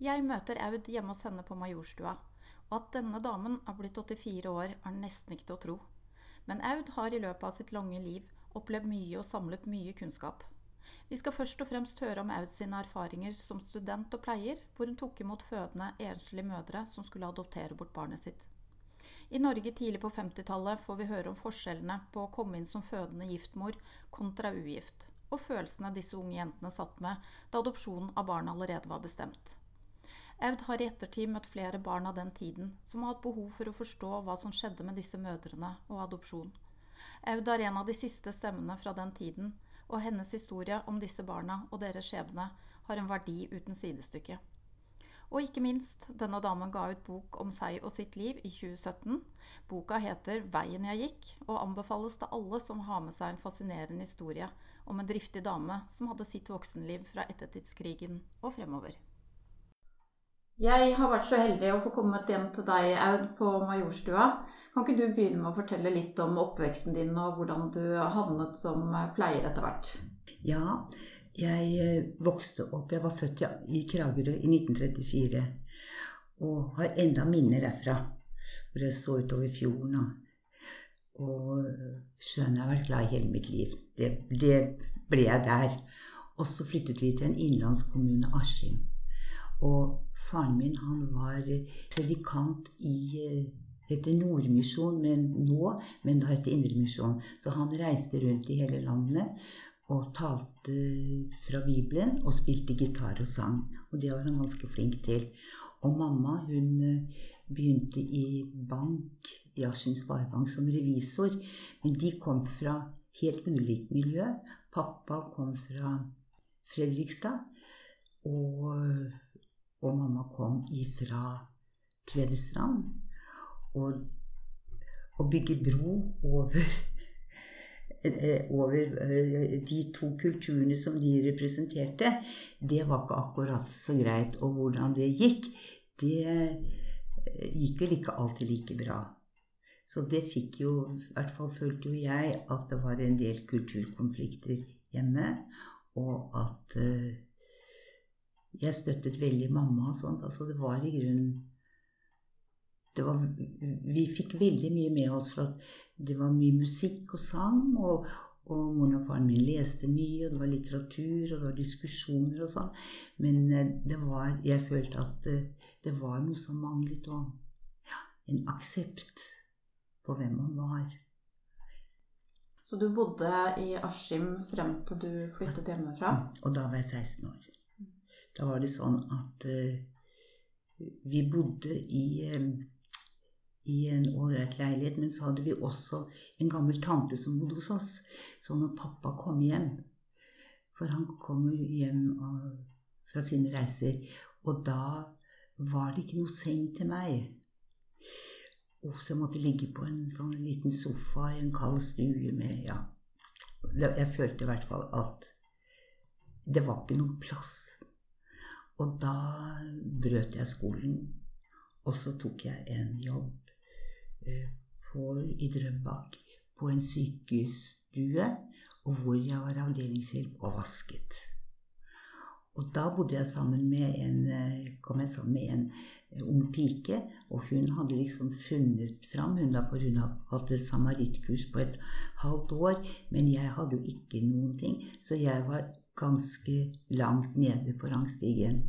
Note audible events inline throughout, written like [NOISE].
Jeg møter Aud hjemme hos henne på Majorstua, og at denne damen er blitt 84 år, er nesten ikke til å tro. Men Aud har i løpet av sitt lange liv opplevd mye og samlet mye kunnskap. Vi skal først og fremst høre om Aud sine erfaringer som student og pleier, hvor hun tok imot fødende enslige mødre som skulle adoptere bort barnet sitt. I Norge tidlig på 50-tallet får vi høre om forskjellene på å komme inn som fødende giftmor kontra ugift, og følelsene disse unge jentene satt med da adopsjonen av barnet allerede var bestemt. Aud har i ettertid møtt flere barn av den tiden som har hatt behov for å forstå hva som skjedde med disse mødrene og adopsjon. Aud er en av de siste stemmene fra den tiden, og hennes historie om disse barna og deres skjebne har en verdi uten sidestykke. Og ikke minst, denne damen ga ut bok om seg og sitt liv i 2017. Boka heter 'Veien jeg gikk', og anbefales til alle som har med seg en fascinerende historie om en driftig dame som hadde sitt voksenliv fra ettertidskrigen og fremover. Jeg har vært så heldig å få kommet hjem til deg, Aud, på Majorstua. Kan ikke du begynne med å fortelle litt om oppveksten din, og hvordan du havnet som pleier etter hvert? Ja, jeg eh, vokste opp Jeg var født i Kragerø i 1934. Og har enda minner derfra. Hvor jeg så utover fjorden. Og, og sjøen har jeg vært glad i hele mitt liv. Det, det ble jeg der. Og så flyttet vi til en innlandskommune, Askim. Og faren min han var predikant i eh, heter Nordmisjon men nå, men da heter Indremisjon. Så han reiste rundt i hele landet og talte fra Bibelen og spilte gitar og sang. Og det var han ganske flink til. Og mamma hun eh, begynte i bank, i Askim Sparebank, som revisor. Men de kom fra helt ulikt miljø. Pappa kom fra Fredrikstad. Og og mamma kom ifra Tvedestrand. Og å bygge bro over, [LAUGHS] over eh, de to kulturene som de representerte, det var ikke akkurat så greit. Og hvordan det gikk, det eh, gikk vel ikke alltid like bra. Så det fikk jo I hvert fall følte jo jeg at det var en del kulturkonflikter hjemme. Og at jeg støttet veldig mamma og sånt. Altså det var i grunnen det var, Vi fikk veldig mye med oss, for at det var mye musikk og sang. Og, og moren og faren min leste mye, og det var litteratur, og det var diskusjoner og sånn. Men eh, det var Jeg følte at det, eh, det var noe som manglet, og ja, en aksept for hvem man var. Så du bodde i Askim frem til du flyttet hjemmefra? Og da var jeg 16 år. Da var det sånn at uh, vi bodde i, um, i en ålreit leilighet, men så hadde vi også en gammel tante som bodde hos oss. Så når pappa kom hjem For han kom hjem uh, fra sine reiser, og da var det ikke noe seng til meg. Og så jeg måtte ligge på en sånn liten sofa i en kald stue med Ja. Jeg følte i hvert fall at det var ikke noen plass og da brøt jeg skolen, og så tok jeg en jobb eh, på, i Drøbak på en sykehusstue, hvor jeg var avdelingshjelp og vasket. Og da bodde jeg sammen med en, eh, kom jeg sammen med en eh, ung pike, og hun hadde liksom funnet fram hun da, For hun hadde hatt et samarittkurs på et halvt år, men jeg hadde jo ikke noen ting. Så jeg var ganske langt nede på rangstigen.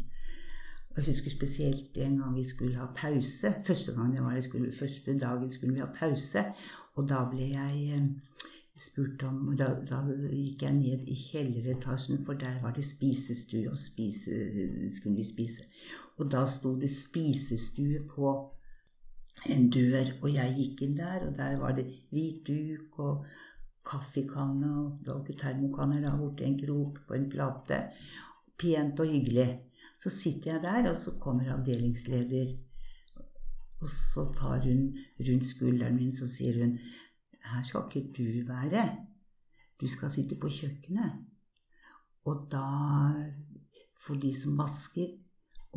Jeg husker spesielt en gang vi skulle ha pause. Første, gang det skulle, første dagen skulle vi ha pause. Og da ble jeg eh, spurt om da, da, gikk jeg ned i kjelleretasjen, for der var det spisestue, og spise, skulle vi spise. Og da sto det spisestue på en dør, og jeg gikk inn der, og der var det hvit duk og kaffekanne, og det var ikke termokanner da, borti en krok på en plate. Pent og hyggelig. Så sitter jeg der, og så kommer avdelingsleder, og så tar hun rundt skulderen min, så sier hun her skal ikke du være. Du skal sitte på kjøkkenet. Og da For de som vasker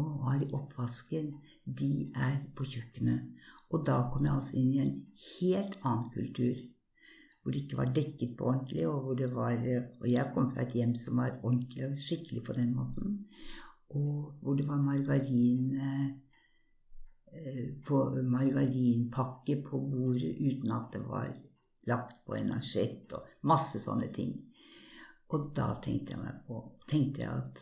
og har oppvasken, de er på kjøkkenet. Og da kom jeg altså inn i en helt annen kultur hvor det ikke var dekket på ordentlig. Og, var, og jeg kom fra et hjem som var ordentlig og skikkelig på den måten. og hvor det var margarin på margarinpakke på bordet uten at det var lagt på en asjett og masse sånne ting. Og da tenkte jeg meg på tenkte jeg at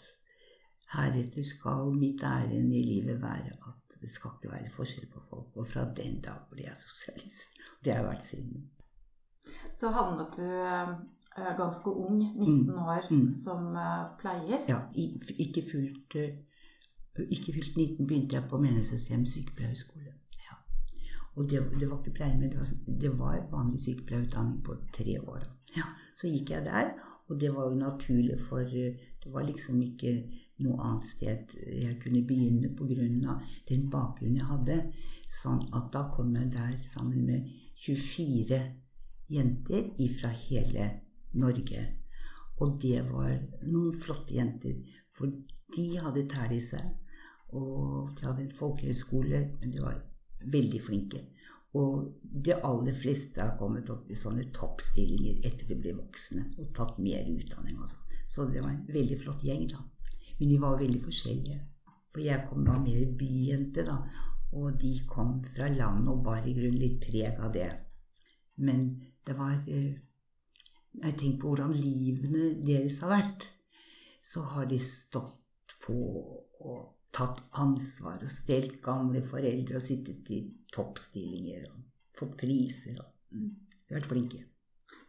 heretter skal mitt ærend i livet være at det skal ikke være forskjell på folk. Og fra den dag ble jeg sosialist. Det har jeg vært siden. Så havnet du uh, ganske ung, 19 mm. år, mm. som uh, pleier? Ja. Ikke fullt, uh, ikke fylt 19 begynte jeg på Menighetssystem sykepleierskole. Ja. Og det, det, var ikke pleie, men det var, det var vanlig sykepleierutdanning på tre år. Ja. Så gikk jeg der, og det var jo naturlig, for det var liksom ikke noe annet sted jeg kunne begynne pga. den bakgrunnen jeg hadde. Sånn at da kom jeg der sammen med 24 jenter fra hele Norge. Og det var noen flotte jenter. For de hadde tæl i seg. Og de hadde en folkehøyskole, men de var veldig flinke. Og de aller fleste har kommet opp i sånne toppstillinger etter de ble voksne og tatt mer utdanning. Også. Så det var en veldig flott gjeng, da. Men vi var veldig forskjellige. For jeg kom da mer byjente, da. Og de kom fra landet og bar i grunnen litt preg av det. Men det var eh, Når jeg tenker på hvordan livene deres har vært, så har de stått på og tatt ansvar og stelt gamle foreldre og sittet i toppstillinger og fått priser. Og, mm, de har vært flinke.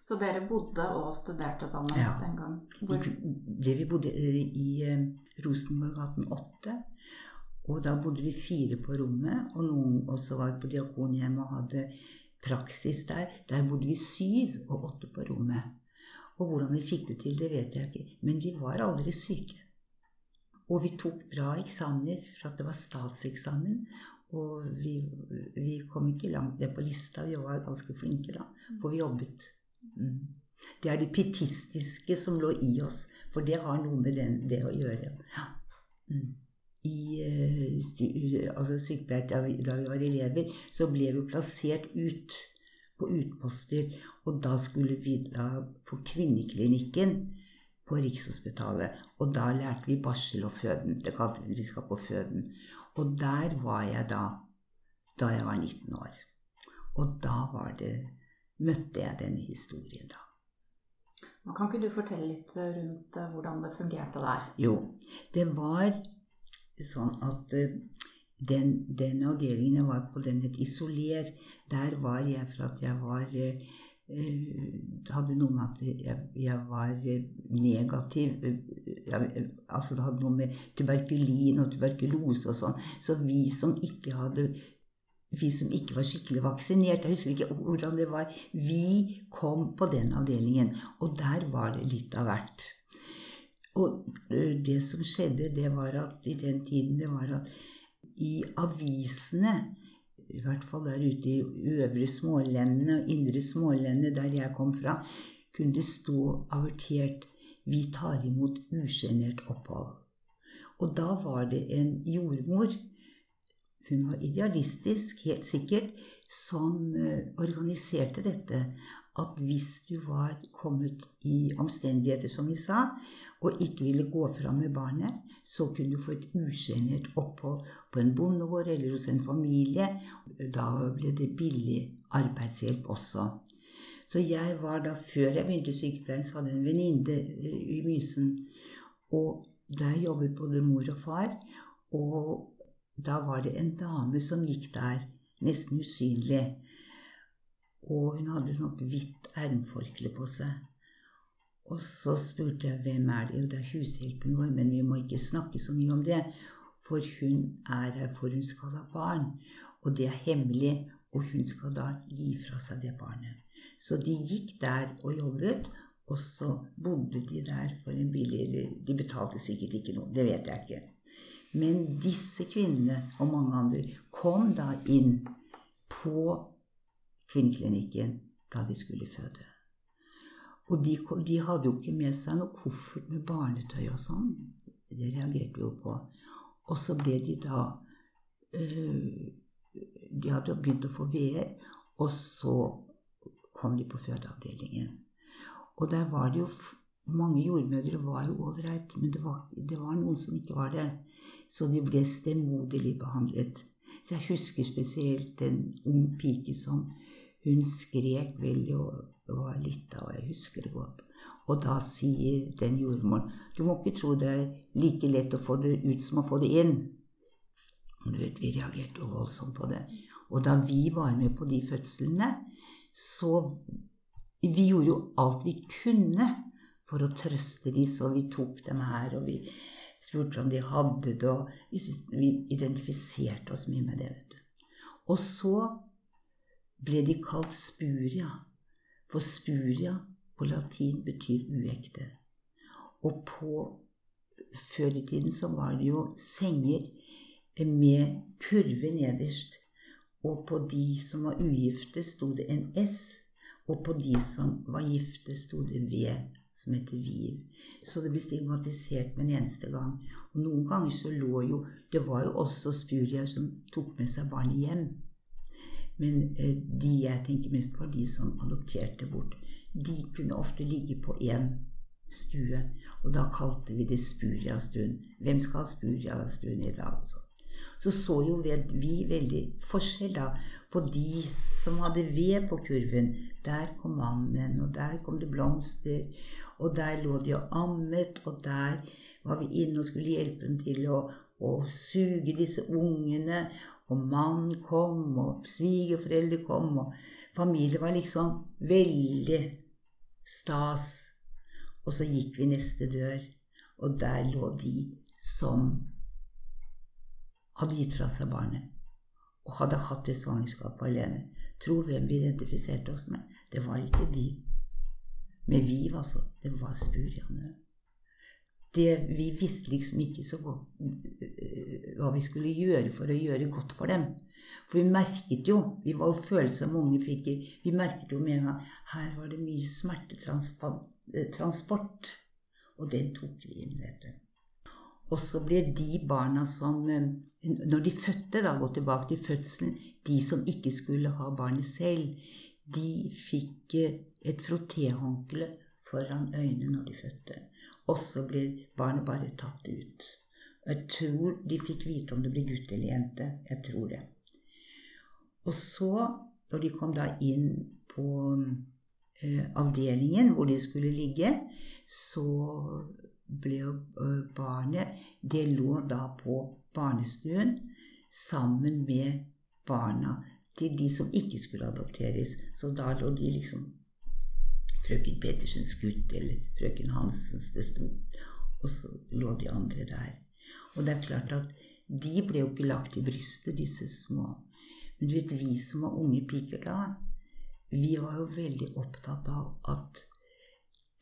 Så dere bodde og studerte sammen ja. den gang? Hvor? Det vi bodde eh, i eh, Rosenborggaten 8. Og da bodde vi fire på rommet, og noen også var på Diakonhjemmet og hadde praksis der. Der bodde vi syv og åtte på rommet. Og hvordan vi fikk det til, det vet jeg ikke. Men vi var aldri syke. Og vi tok bra eksamener, for at det var statseksamen. Og vi, vi kom ikke langt ned på lista. Vi var ganske flinke da, for vi jobbet. Mm. Det er det pietistiske som lå i oss, for det har noe med den, det å gjøre. Ja. Mm. I uh, altså sykepleier, da, vi, da vi var elever, så ble vi plassert ut på utposter. Og da skulle vi da på kvinneklinikken på Rikshospitalet. Og da lærte vi barsel og føden. Det kalte vi vi skal på føden. Og der var jeg da da jeg var 19 år. Og da var det møtte jeg denne historien, da. Kan ikke du fortelle litt rundt eh, hvordan det fungerte der? Jo, det var sånn at eh, den, den avdelingen jeg var på, den het Isoler. Der var jeg for at jeg var det hadde noe med at jeg, jeg var negativ jeg, Altså det hadde noe med tuberkulin og tuberkulose og sånn. Så vi som ikke hadde vi som ikke var skikkelig vaksinert. Jeg husker ikke hvordan det var. Vi kom på den avdelingen, og der var det litt av hvert. Og det som skjedde, det var at i den tiden det var at i avisene i hvert fall der ute i øvre smålendene og indre smålendene, der jeg kom fra, kunne det stå avertert 'Vi tar imot usjenert opphold'. Og da var det en jordmor hun var idealistisk, helt sikkert, som eh, organiserte dette. At hvis du var kommet i omstendigheter, som vi sa, og ikke ville gå fram med barnet, så kunne du få et usjenert opphold på en bondegård eller hos en familie. Da ble det billig arbeidshjelp også. Så jeg var da, før jeg begynte sykepleien, så hadde jeg en venninne eh, i Mysen. Og der jobbet både mor og far. Og da var det en dame som gikk der, nesten usynlig. Og hun hadde sånt hvitt ermforkle på seg. Og så spurte jeg hvem er det? Jo, det er hushjelpen vår, men vi må ikke snakke så mye om det. For hun er her for hun skal ha barn. Og det er hemmelig, og hun skal da gi fra seg det barnet. Så de gikk der og jobbet, og så bodde de der for en billig de betalte sikkert ikke noe, det vet jeg ikke. Men disse kvinnene og mange andre kom da inn på kvinneklinikken da de skulle føde. Og de, de hadde jo ikke med seg noe koffert med barnetøy og sånn. Det reagerte vi jo på. Og så ble de da øh, De hadde begynt å få veer, og så kom de på fødeavdelingen. Og der var det jo mange jordmødre var jo ålreit, men det var, det var, noen som ikke var det. Så de ble stemoderlig behandlet. Så jeg husker spesielt en ung pike som hun skrek veldig og var litt av Jeg husker det godt. Og da sier den jordmoren Du må ikke tro det er like lett å få det ut som å få det inn. Du vet, Vi reagerte voldsomt på det. Og da vi var med på de fødslene, så Vi gjorde jo alt vi kunne for å trøste dem, så vi tok dem her, og vi spurte om de hadde det, og vi identifiserte oss mye med det. vet du. Og så ble de kalt spuria, for spuria på latin betyr uekte. Og på før i tiden så var det jo senger med kurve nederst. Og på de som var ugifte, sto det en S. Og på de som var gifte, sto det V som heter vir. Så det ble stigmatisert med en eneste gang. Og noen ganger så lå jo Det var jo også spurier som tok med seg barnet hjem. Men eh, de jeg tenker mest på, de som adopterte bort, de kunne ofte ligge på én stue. Og da kalte vi det Spuriastuen. Hvem skal ha Spuriastuen i dag? Så. så så jo vi veldig forskjell da på de som hadde ved på kurven. Der kom mannen, og der kom det blomster. Og der lå de og ammet, og der var vi inne og skulle hjelpe dem til å, å suge disse ungene. Og mann kom, og svigerforeldre kom, og familie var liksom veldig stas. Og så gikk vi neste dør, og der lå de som hadde gitt fra seg barnet, og hadde hatt det svangerskapet alene. Tro hvem vi identifiserte oss med. Det var ikke de. Med Viv, altså. Det var spuriene. Det, vi visste liksom ikke så godt øh, hva vi skulle gjøre for å gjøre godt for dem. For vi merket jo Vi var jo følsomme unge piker. Vi merket jo med en gang her var det mye smertetransport. Og den tok vi inn, vet du. Og så ble de barna som øh, Når de fødte, da, gå tilbake til fødselen De som ikke skulle ha barnet selv, de fikk øh, et frotéhåndkle foran øynene når de fødte. Og så ble barnet bare tatt ut. Jeg tror de fikk vite om det ble gutt eller jente. Jeg tror det. Og så, når de kom da inn på eh, avdelingen hvor de skulle ligge, så ble jo eh, barnet Det lå da på barnestuen sammen med barna til de som ikke skulle adopteres. Så da lå de liksom frøken Petersens gutt eller frøken Hansens det sto. Og så lå de andre der. Og det er klart at de ble jo ikke lagt i brystet, disse små. Men du vet, vi som var unge piker da, vi var jo veldig opptatt av at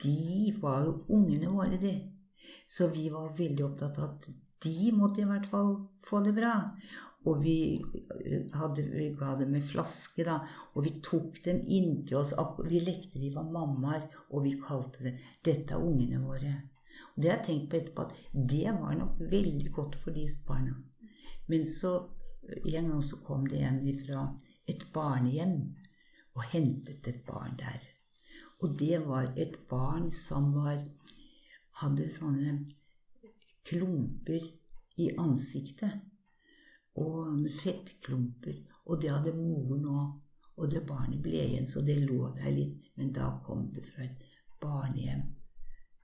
de var jo ungene våre, det. Så vi var veldig opptatt av at de måtte i hvert fall få det bra. Og vi, eh, hadde, vi ga dem en flaske, da. Og vi tok dem inntil oss. Vi lekte vi var mammaer, og vi kalte det 'Dette er ungene våre'. Og det har jeg tenkt på etterpå at det var nok veldig godt for de barna. Men så en gang så kom det en fra et barnehjem og hentet et barn der. Og det var et barn som var, hadde sånne klumper i ansiktet og fettklumper. Og det hadde moren òg. Og det barnet ble igjen, så det lå der litt. Men da kom det fra et barnehjem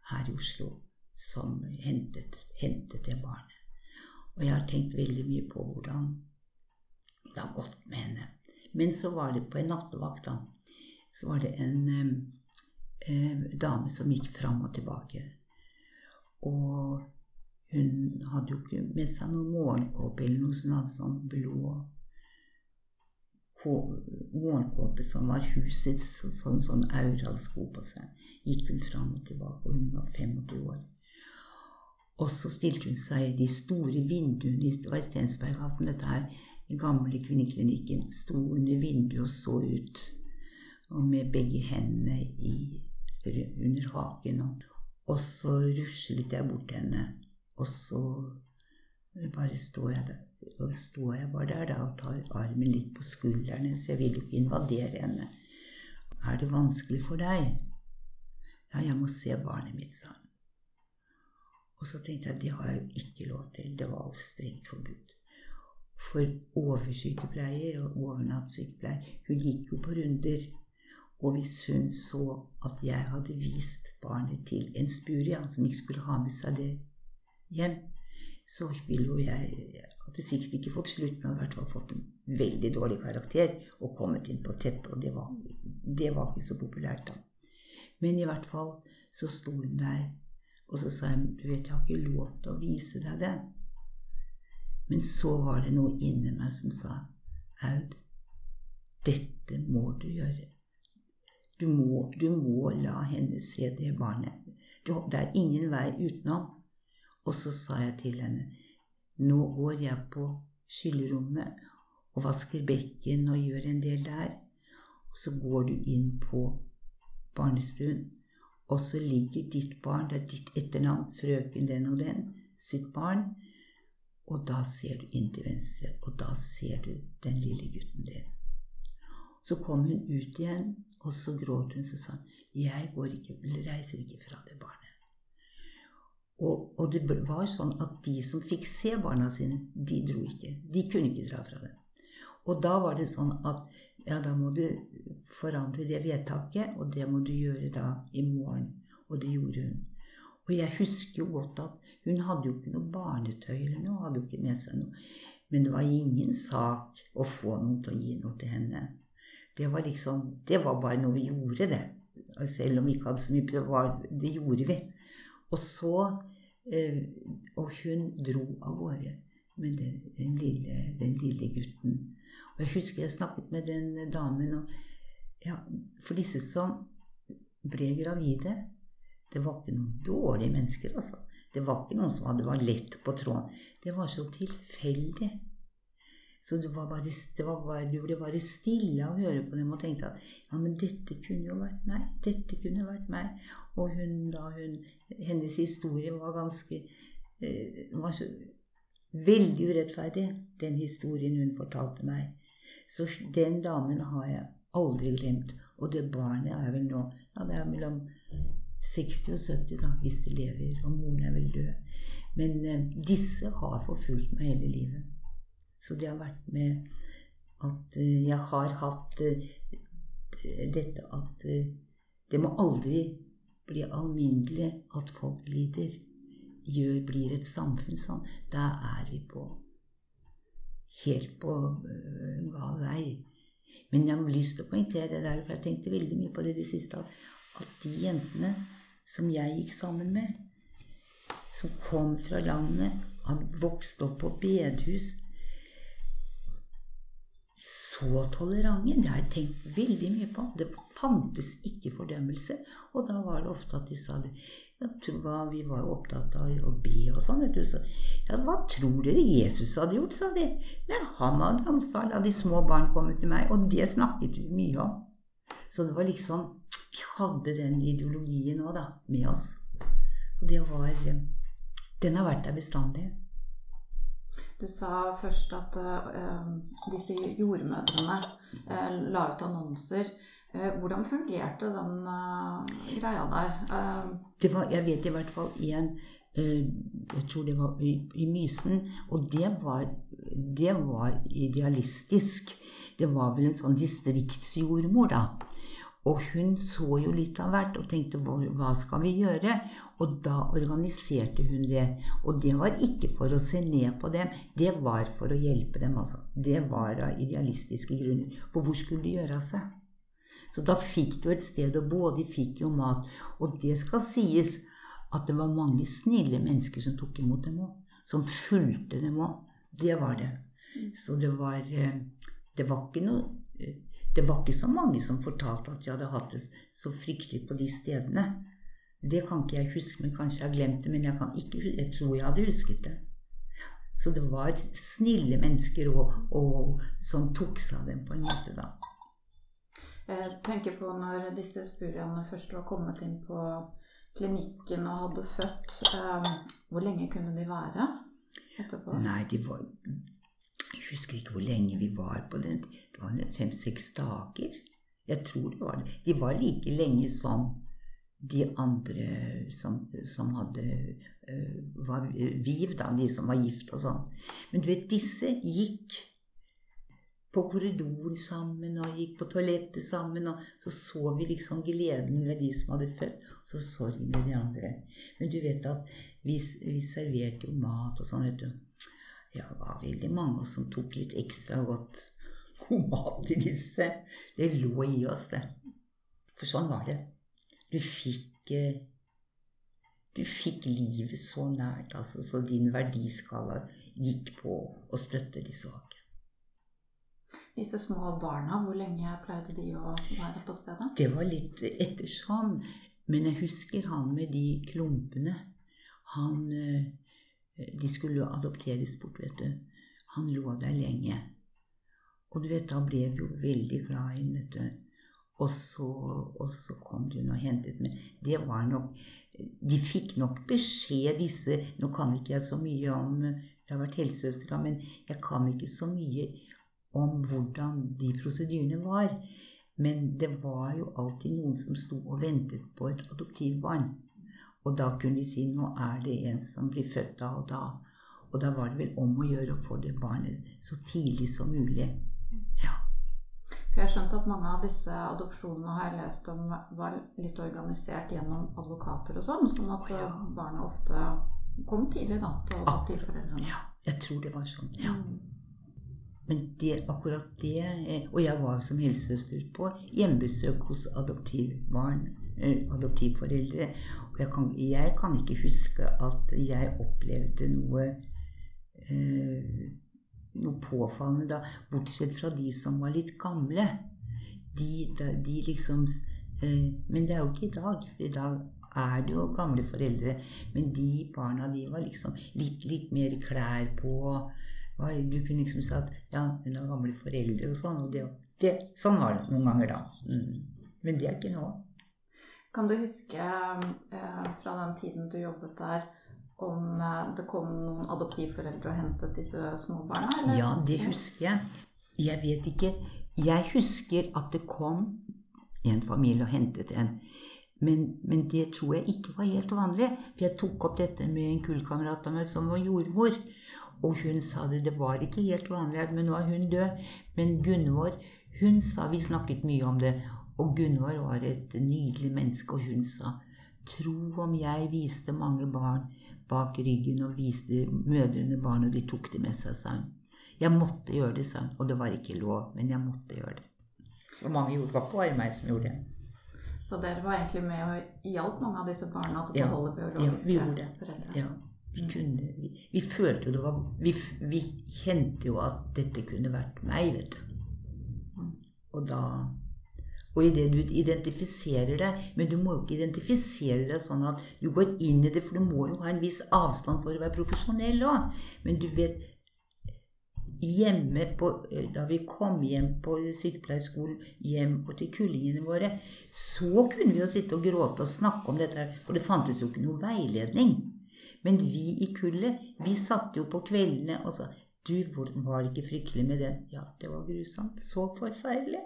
her i Oslo som hentet, hentet det barnet. Og jeg har tenkt veldig mye på hvordan det har gått med henne. Men så var det på en nattevakt, da. Så var det en eh, dame som gikk fram og tilbake. Og hun hadde jo ikke med seg noen morgenkåpe eller noe, så hun hadde sånn blå morgenkåpe som var husets, sånn, sånn auralsko på seg. Gikk hun fram og tilbake, og hun var 25 år. Og så stilte hun seg i de store vinduene Det var i Stensberggaten, dette her. Den gamle kvinneklinikken. Sto under vinduet og så ut. Og med begge hendene i, under haken. Og, og så ruslet jeg bort til henne og så bare står jeg der, står jeg bare der da, og tar armen litt på skuldrene, så jeg vil jo ikke invadere henne. Er det vanskelig for deg? Ja, jeg må se barnet mitt, sa han. Og så tenkte jeg det har jeg jo ikke lov til. Det var jo strengt forbudt. For oversykepleier og overnattsykepleier, hun gikk jo på runder. Og hvis hun så at jeg hadde vist barnet til en spuria som ikke skulle ha med seg det hjem, så ville jo jeg hadde sikkert ikke fått slutten, hadde i hvert fall fått en veldig dårlig karakter og kommet inn på teppet, og det var, det var ikke så populært da. Men i hvert fall så sto hun der, og så sa hun du vet, jeg har ikke lov til å vise deg det. Men så var det noe inni meg som sa Aud, dette må du gjøre. Du må, du må la henne se det barnet. Det er ingen vei utenom. Og så sa jeg til henne nå går jeg på skyllerommet og vasker bekken og gjør en del der. Og så går du inn på barnestuen, og så ligger ditt barn, det er ditt etternavn, frøken den og den, sitt barn. Og da ser du inn til venstre, og da ser du den lille gutten din. Så kom hun ut igjen, og så gråt hun, så sa hun, 'Jeg ikke, reiser ikke fra det barnet'. Og, og, det var sånn at de som fikk se barna sine, de dro ikke. De kunne ikke dra fra det. Og da var det sånn at ja, da må du forandre det vedtaket, og det må du gjøre da i morgen. Og det gjorde hun. Og jeg husker jo godt at hun hadde jo ikke noe barnetøy eller noe, hadde jo ikke med seg noe. Men det var ingen sak å få noen til å gi noe til henne. Det var liksom Det var bare noe vi gjorde, det. Selv om vi ikke hadde så mye prøve, det gjorde vi. Og så eh, Og hun dro av gårde med den, den, lille, den, lille, gutten. Og jeg husker jeg snakket med den damen og ja, For disse som ble gravide Det var ikke noen dårlige mennesker, altså. Det var ikke noen som hadde var lett på tråden. Det var så tilfeldig. Så det var bare, det var bare, du ble bare stille av å høre på dem og tenkte at ja, men dette kunne jo vært meg. Dette kunne vært meg. Og hun, da hun Hennes historie var ganske eh, var så veldig urettferdig, den historien hun fortalte meg. Så den damen har jeg aldri glemt. Og det barnet er vel nå ja, det er mellom 60 og 70, da, hvis det lever. Og moren er vel død. Men eh, disse har forfulgt meg hele livet. Så det har vært med at eh, jeg har hatt eh, dette at eh, det må aldri bli alminnelig at folk lider. Gjør, blir et samfunn sånn. Da er vi på helt på gal vei. Men jeg har lyst til å poengtere det der, for jeg tenkte veldig mye på det i det siste, at de jentene som jeg gikk sammen med, som kom fra landet, hadde vokst opp på bedehus så tolerante. Det har jeg tenkt veldig mye på. Det fantes ikke fordømmelse. Og da var det ofte at de sa det. Vi var jo opptatt av å be og sånn. Så, ja, hva tror dere Jesus hadde gjort, sa de. Nei, han hadde ansvar. La de små barn komme til meg. Og det snakket vi mye om. Så det var liksom Vi hadde den ideologien òg, da, med oss. Og det var Den har vært der bestandig. Du sa først at uh, disse jordmødrene uh, la ut annonser. Uh, hvordan fungerte den greia der? Var, jeg vet i hvert fall én Jeg tror det var i, i Mysen. Og det var, det var idealistisk. Det var vel en sånn distriktsjordmor, da. Og hun så jo litt av hvert og tenkte hva skal vi gjøre? Og da organiserte hun det. Og det var ikke for å se ned på dem, det var for å hjelpe dem. altså. Det var av idealistiske grunner. For hvor skulle de gjøre av seg? Så da fikk du et sted å bo, og de fikk jo mat. Og det skal sies at det var mange snille mennesker som tok imot dem òg. Som fulgte dem òg. Det var det. Så det var, eh, det var ikke noe det var ikke så mange som fortalte at de hadde hatt det så fryktelig på de stedene. Det kan ikke jeg huske, men kanskje jeg har glemt det. Men jeg, kan ikke, jeg tror jeg hadde husket det. Så det var snille mennesker og, og, som tok seg av dem på en måte, da. Jeg tenker på når disse spuriene først var kommet inn på klinikken og hadde født. Um, hvor lenge kunne de være etterpå? Nei, de var Jeg husker ikke hvor lenge vi var på den. Det var fem-seks dager. Jeg tror det var det. De var like lenge som de andre som, som hadde uh, var viv, da, de som var gift og sånn. Men du vet, disse gikk på korridoren sammen og gikk på toalettet sammen. Og så så vi liksom gleden ved de som hadde født, og så sorgen ved de andre. Men du vet at vi, vi serverte jo mat og sånn, vet du. Ja, det var veldig mange som tok litt ekstra godt god mat i disse. Det lå i oss, det. For sånn var det. Du fikk eh, Du fikk livet så nært, altså, så din verdiskala gikk på å støtte de svake. Disse små barna, hvor lenge pleide de å være på stedet? Det var litt ettersom. Men jeg husker han med de klumpene. Han eh, De skulle jo adopteres bort, vet du. Han lå der lenge. Og du vet, da ble vi jo veldig glad i ham, vet du. Og så, og så kom hun og hentet Men det var nok De fikk nok beskjed, disse Nå kan ikke jeg så mye om Jeg har vært helsesøster, men jeg kan ikke så mye om hvordan de prosedyrene var. Men det var jo alltid noen som sto og ventet på et adoptivbarn. Og da kunne de si nå er det en som blir født da og da. Og da var det vel om å gjøre å få det barnet så tidlig som mulig. Ja. For jeg har skjønt at mange av disse adopsjonene har jeg lest om var litt organisert gjennom advokater og sånn, sånn at ja. barnet ofte kom tidlig da til adoptivforeldrene. Ja, jeg tror det var sånn. ja. Mm. Men det, akkurat det Og jeg var som helsesøster på hjemmebesøk hos adoptivbarn, eh, adoptivforeldre. Og jeg kan, jeg kan, ikke huske at jeg opplevde noe eh, noe påfallende da, bortsett fra de som var litt gamle. De, de liksom eh, Men det er jo ikke i dag. For i dag er det jo gamle foreldre. Men de barna, de var liksom litt, litt mer klær på. Du kunne liksom si at ja, hun har gamle foreldre og sånn. Og det, det, sånn var det noen ganger da. Mm. Men det er ikke nå. Kan du huske eh, fra den tiden du jobbet der, om eh, det kom noen adoptivforeldre og hentet disse småbarna? Eller? Ja, det husker jeg. Jeg vet ikke. Jeg husker at det kom en familie og hentet en. Men, men, det tror jeg ikke var helt vanlig. For jeg tok opp dette med en kullkamerat av meg som var jordmor. Og hun sa det. Det var ikke helt vanlig, men nå er hun død. Men Gunvor, hun sa Vi snakket mye om det. Og Gunvor var et nydelig menneske, og hun sa Tro om jeg viste mange barn bak ryggen og viste mødrene barn, og de tok det med seg, sa hun. Jeg måtte gjøre det, sa hun. Og det var ikke lov, men jeg måtte gjøre det. Og mange gjorde det. var ikke bare meg som gjorde det. Så dere var egentlig med og hjalp mange av disse barna til å beholde biologiske ja, vi foreldre? Ja, vi mm. kunne vi, vi, følte jo det var vi, vi, kjente jo at dette kunne vært meg, vet du. Mm. Og da og idet du identifiserer deg. Men du må jo ikke identifisere deg sånn at du går inn i det, for du må jo ha en viss avstand for å være profesjonell òg. Men du vet Hjemme på, Da vi kom hjem på sykepleierskolen, hjem til kullingene våre, så kunne vi jo sitte og gråte og snakke om dette, for det fantes jo ikke noe veiledning. Men vi i kullet, vi satt jo på kveldene og sa Du, var det ikke fryktelig med den? Ja, det var grusomt. Så forferdelig.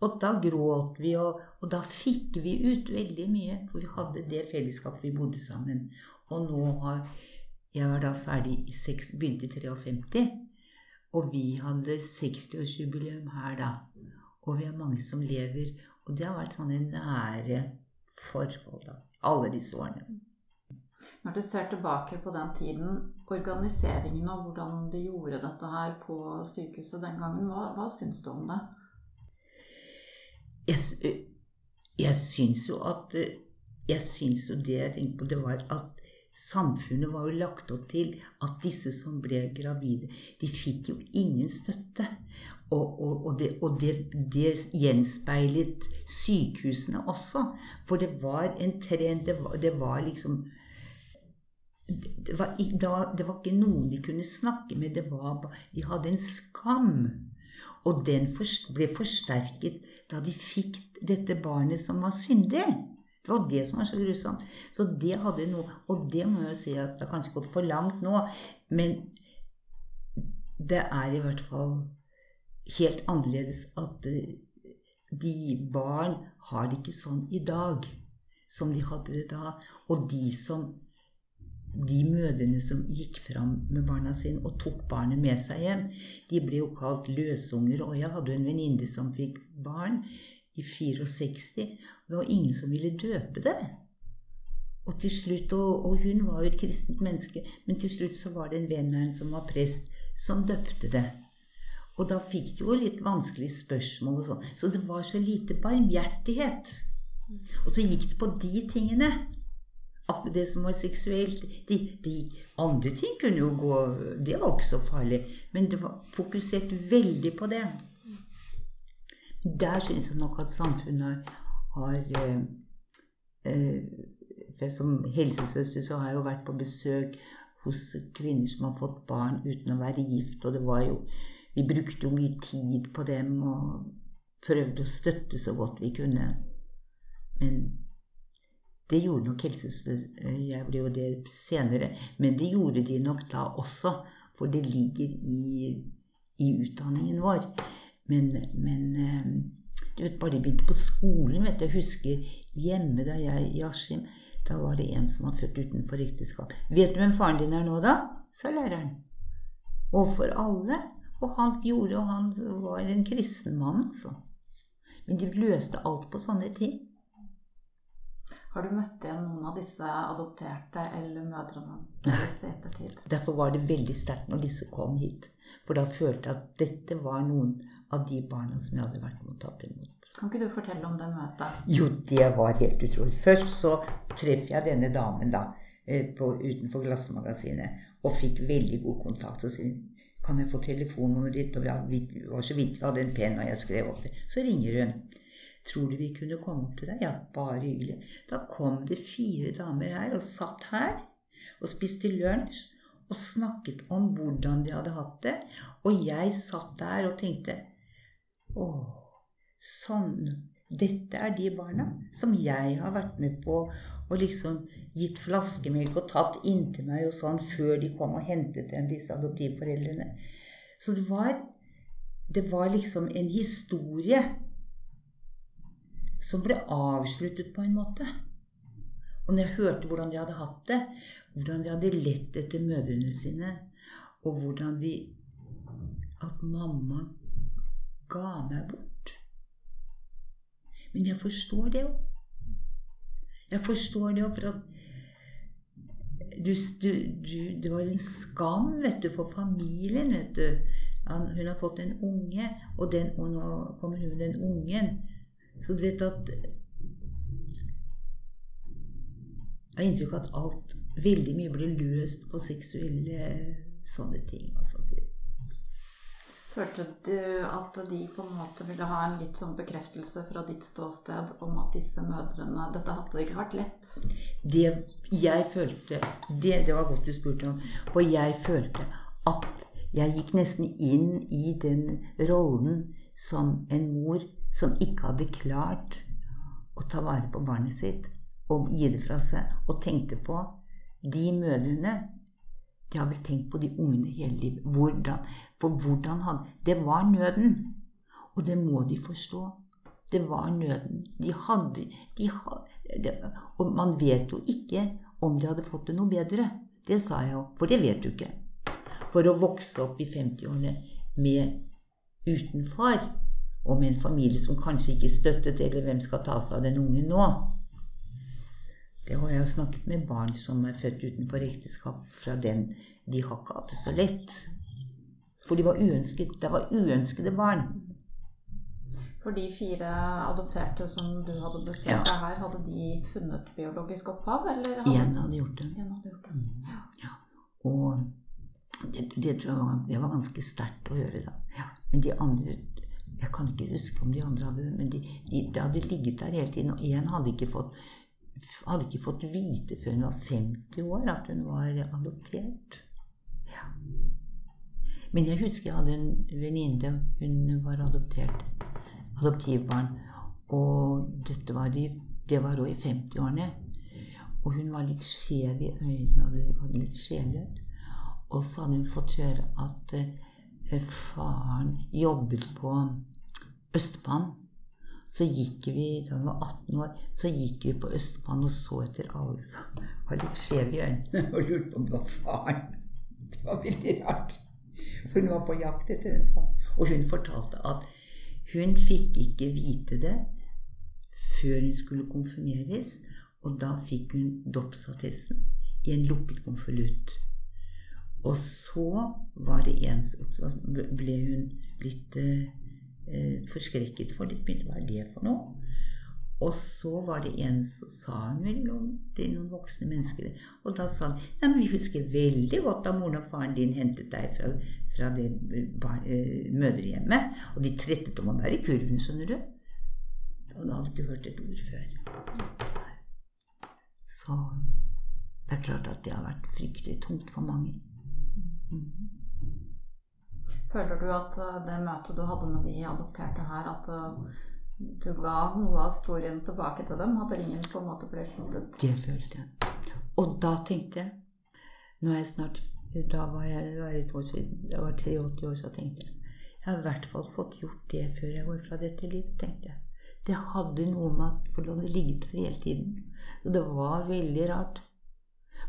Og da gråt vi, og, og, da fikk vi ut veldig mye. For vi hadde det fellesskapet, vi bodde sammen. Og nå har Jeg var da ferdig i 6, begynte i 53. Og vi hadde 60-årsjubileum her da. Og vi er mange som lever. Og det har vært sånne nære forhold da. Alle disse årene. Når du ser tilbake på den tiden, organiseringen og hvordan de gjorde dette her på sykehuset den gangen, hva, hva syns du om det? Jeg, jeg syns jo at Jeg syns jo det jeg tenkte på, det var at samfunnet var jo lagt opp til at disse som ble gravide, de fikk jo ingen støtte. Og, og, og, det, og det, det, gjenspeilet sykehusene også. For det var en trend Det var, det var liksom var, det var, ikke noen de kunne snakke med. Var, de hadde en skam. Og den ble forsterket da de fikk dette barnet som var syndig. Det var det som var så grusomt. Så det hadde noe Og det må jeg jo si at det har kanskje gått for langt nå, men det er i hvert fall helt annerledes at eh, de barn har det ikke sånn i dag. som de hadde det da. Og de som de mødrene som gikk fram med barna sine og tok barnet med seg hjem, de ble jo kalt løsunger. Og jeg hadde en venninne som fikk barn i 64. Det var ingen som ville døpe det. Og til slutt, og, og hun var jo et kristent menneske, men til slutt så var det en venn av henne som var prest, som døpte det. Og da fikk de jo litt vanskelige spørsmål og sånn. Så det var så lite barmhjertighet. Og så gikk det på de tingene. Det som var seksuelt. De, de, andre ting kunne jo gå Det var ikke så farlig. Men det var fokusert veldig på det. Der syns jeg nok at samfunnet har eh, eh, Som helsesøster så har jeg jo vært på besøk hos kvinner som har fått barn uten å være gift, og det var jo Vi brukte jo mye tid på dem og prøvde å støtte så godt vi kunne. Men det gjorde nok helsesøster Jeg ble jo det senere. Men det gjorde de nok da også, for det ligger i, i utdanningen vår. Men, men eh, du vet, bare de begynte på skolen vet du, Jeg husker hjemme da jeg i Askim Da var det en som var født utenfor ekteskap. 'Vet du hvem faren din er nå, da?' sa læreren. Og for alle. Og han gjorde, og han var en kristen mann, altså. Men de løste alt på sånne ting. Har du møtt igjen noen av disse adopterte eller mødrene deres i ettertid? Derfor var det veldig sterkt når disse kom hit. For da følte jeg at dette var noen av de barna som jeg hadde vært mottatt imot. Kan ikke du fortelle om det møtet? Jo, det var helt utrolig. Først så treffer jeg denne damen da, eh, på, utenfor Glassmagasinet og fikk veldig god kontakt. Og sier kan jeg få telefonnummeret ditt? Og vi var så vidt vi hadde en penn, og jeg skrev opp det. Så ringer hun. Tror du vi kunne komme til deg? Ja, bare hyggelig. Da kom det fire damer her og satt her og spiste lunsj og snakket om hvordan de hadde hatt det. Og jeg satt der og tenkte Å, sånn Dette er de barna som jeg har vært med på og liksom gitt flaskemelk og tatt inntil meg og sånn før de kom og hentet dem, disse adoptivforeldrene. Så det var, det var liksom en historie som ble avsluttet på en måte. Og når jeg hørte hvordan de hadde hatt det, hvordan de hadde lett etter mødrene sine, og hvordan de At mamma ga meg bort. Men jeg forstår det jo. Jeg forstår det jo, for at du, du, du, det var en skam vet du, for familien. vet du. Han, hun har fått en unge, og, den, og nå kommer hun den ungen. Så du vet at Jeg har inntrykk av at alt Veldig mye blir løst på seksuelle sånne ting. Altså, Følte du at de på en måte ville ha en litt sånn bekreftelse fra ditt ståsted om at disse mødrene Dette hadde ikke vært lett? Det jeg følte det, det var godt du spurte om. For jeg følte at jeg gikk nesten inn i den rollen som en mor som ikke hadde klart å ta vare på barnet sitt og gi det fra seg, og tenkte på de mødrene De har vel tenkt på de ungene hele livet. Hvordan, for hvordan hadde Det var nøden. Og det må de forstå. Det var nøden. De hadde, de hadde det, Og man vet jo ikke om de hadde fått det noe bedre. Det sa jeg jo, for det vet du ikke. For å vokse opp i 50-årene med uten far, og med en familie som kanskje ikke støttet, eller hvem skal ta seg av den ungen nå? Det har jeg jo snakket med barn som er født utenfor ekteskap fra den. De har ikke hatt det så lett. For de var uønsket. Det var uønskede barn. For de fire adopterte som du hadde besøkt ja. her, hadde de funnet biologisk opphav? Eller hadde... En hadde gjort det. Hadde gjort det. Mm. Ja. Og det, det, det, var, ganske sterkt å høre, da. Ja. Men de andre Jeg kan ikke huske om de andre hadde det, men de, de, de hadde ligget der hele tiden. Og én hadde ikke fått hadde ikke fått vite før hun var 50 år at hun var adoptert. Ja. Men jeg husker jeg hadde en venninne. Hun var adoptert. Adoptivbarn. Og dette var i, det var også i 50-årene. Og hun var litt skjev i øynene. Hadde litt skjevhet. Og så hadde hun fått høre at eh, faren jobbet på Østbanen. Så gikk vi, da vi var 18 år, så gikk vi på Østbanen og så etter alle som var litt skjeve i øynene og lurte på om det var faren. Det var veldig rart. For hun var på jakt etter en far. Og hun fortalte at hun fikk ikke vite det før hun skulle konfirmeres, og da fikk hun dåpsattesten i en lukket konvolutt. Og så var det en Så ble hun litt eh, forskrekket for litt Begynte hva er det for noe? Og så var det en som sa hun vel til noen voksne mennesker. Og da sa han nei, men vi husker veldig godt da moren og faren din hentet deg fra, fra det bar, eh, mødrehjemmet. Og de trettet om å være i kurven, skjønner du. Og da hadde ikke hørt et ord før. Så det er klart at det har vært fryktelig tungt for mange. Mm. Føler du at eh, det møtet du hadde med de adopterte her, at eh, du ga noe av historien tilbake til dem? At ringen på en måte ble sluttet? Det følte jeg. Og da tenkte jeg Nå er jeg snart Da var jeg, var et år siden, jeg var 83 år, så tenkte jeg jeg har i hvert fall fått gjort det før jeg går fra dette livet, tenkte jeg. Det hadde noe med at For det hadde ligget der hele tiden. Og det var veldig rart.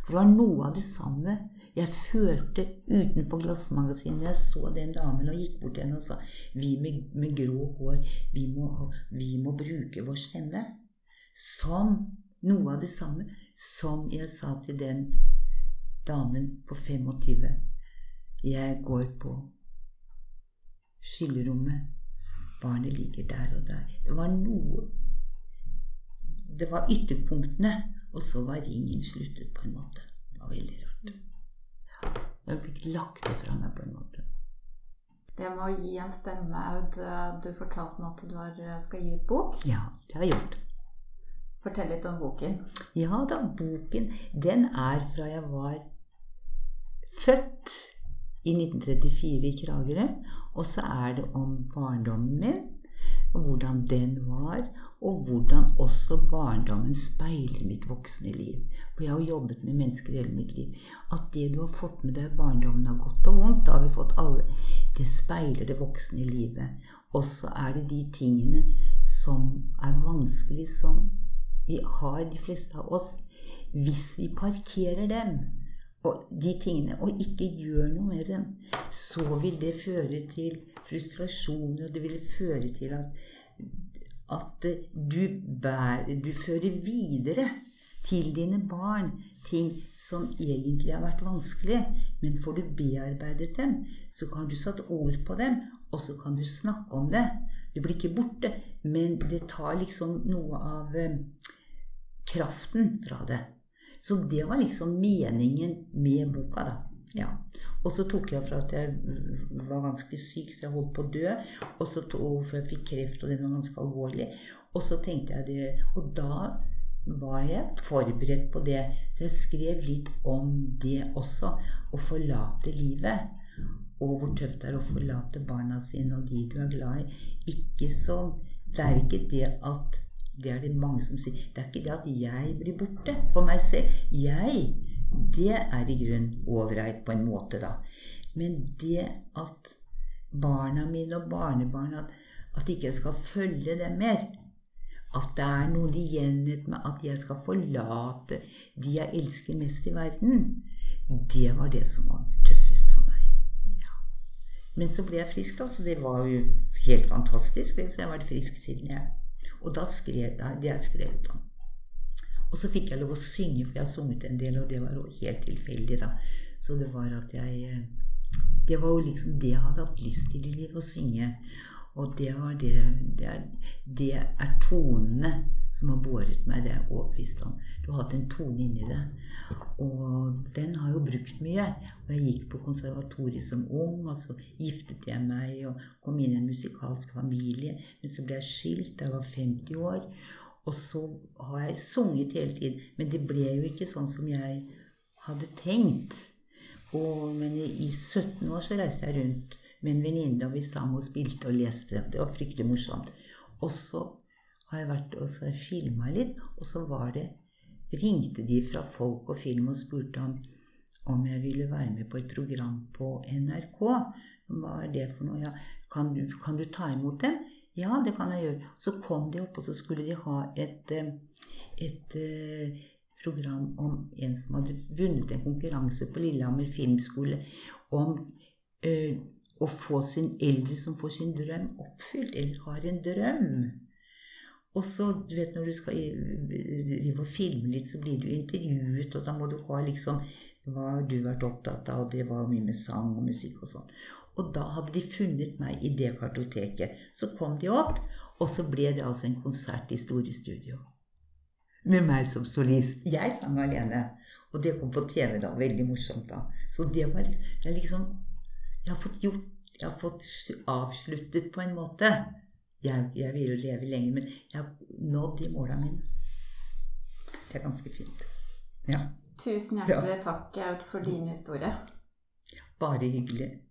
For det var noe av det samme jeg følte utenfor glassmagasinet. Jeg så den damen og gikk bort til henne og sa Vi med, med grå hår, vi må, vi må, bruke vår stemme. Som noe av det samme som jeg sa til den damen på 25. Jeg går på skyllerommet. Barnet ligger der og der. Det var noe Det var ytterpunktene, og så var ringen sluttet på en måte. Det var veldig rart. Jeg fikk lagt det fra meg på en måte. Det med å gi en stemme, Aud. Du fortalte meg at du har, skal gi ut bok. Ja, det har jeg gjort. Fortell litt om boken. Ja da, boken den er fra jeg var født i 1934 i Kragerø. Og så er det om barndommen min, og hvordan den var, og hvordan også barndommen speiler mitt voksne liv. For jeg har jobbet med mennesker hele mitt liv. At det du har fått med deg i barndommen av godt og vondt, da har vi fått alle, det speiler det voksne livet. Og så er det de tingene som er vanskelig, som vi har, de fleste av oss. Hvis vi parkerer dem, og de tingene, og ikke gjør noe med dem, så vil det føre til frustrasjon, og det vil føre til at at du, bærer, du fører videre til dine barn ting som egentlig har vært vanskelig, men får du bearbeidet dem, så kan du satt ord på dem, og så kan du snakke om det. Det blir ikke borte, men det tar liksom noe av eh, kraften fra det. Så det var liksom meningen med boka, da. Ja. Og så tok jeg fra at jeg var ganske syk, så jeg holdt på å dø. Og så for jeg fikk kreft, og den var ganske alvorlig. Og så tenkte jeg det Og da var jeg forberedt på det. Så jeg skrev litt om det også. Å forlate livet. Og hvor tøft det er å forlate barna sine og de du er glad i. Ikke så Det er ikke det at Det er det mange som sier. Det er ikke det at jeg blir borte for meg selv. Jeg det er i grunnen ålreit på en måte, da. Men det at barna mine og barnebarna At ikke jeg skal følge dem mer. At det er noe igjen med at jeg skal forlate de jeg elsker mest i verden. Det var det som var tøffest for meg. Ja. Men så ble jeg frisk, da, så det var jo helt fantastisk. Så jeg har vært frisk siden jeg Og da skrev jeg det jeg skrevet om. Og så fikk jeg lov å synge, for jeg har sunget en del, og det var helt tilfeldig, da. Så det var at jeg eh, Det var jo liksom det jeg hadde hatt lyst til i livet, å synge. Og det var det Det er, det er tonene som har båret meg, det er jeg overbevist om. Du har hatt en tone inni deg. Og den har jo brukt mye. Og jeg gikk på konservatoriet som ung, og så giftet jeg meg og kom inn i en musikalsk familie. Men så ble jeg skilt da jeg var 50 år. Og så har jeg sunget hele tiden. Men det ble jo ikke sånn som jeg hadde tenkt. Og, men i, i 17 år så reiste jeg rundt med en venninne, og vi sang og spilte og leste. Det var fryktelig morsomt. Og så har jeg vært og filma litt, og så var det ringte de fra Folk og Film og spurte om, om jeg ville være med på et program på NRK. Hva er det for noe? Ja, kan, kan du ta imot dem? Ja, det kan jeg gjøre. Så kom de opp, og så skulle de ha et, eh, et eh, program om en som hadde vunnet en konkurranse på Lillehammer filmskole om ø, å få sin eldre som får sin drøm oppfylt, eller har en drøm. Og så, du vet, når du skal drive og filme litt, så blir du intervjuet, og da må du ha liksom hva har vært opptatt av, og det var mye med sang og musikk og sånn. Og da hadde de funnet meg i det kartoteket. Så kom de opp, og så ble det altså en konsert i Store Studio. Med meg som solist. Jeg sang alene. Og det kom på TV da. Veldig morsomt da. Så det var jeg liksom Jeg har fått gjort Jeg har fått avsluttet på en måte. Jeg, jeg vil jo leve lenger, men jeg har nådd de måla mine. Det er ganske fint. Ja. Tusen hjertelig takk, Aud, for din historie. Bare hyggelig.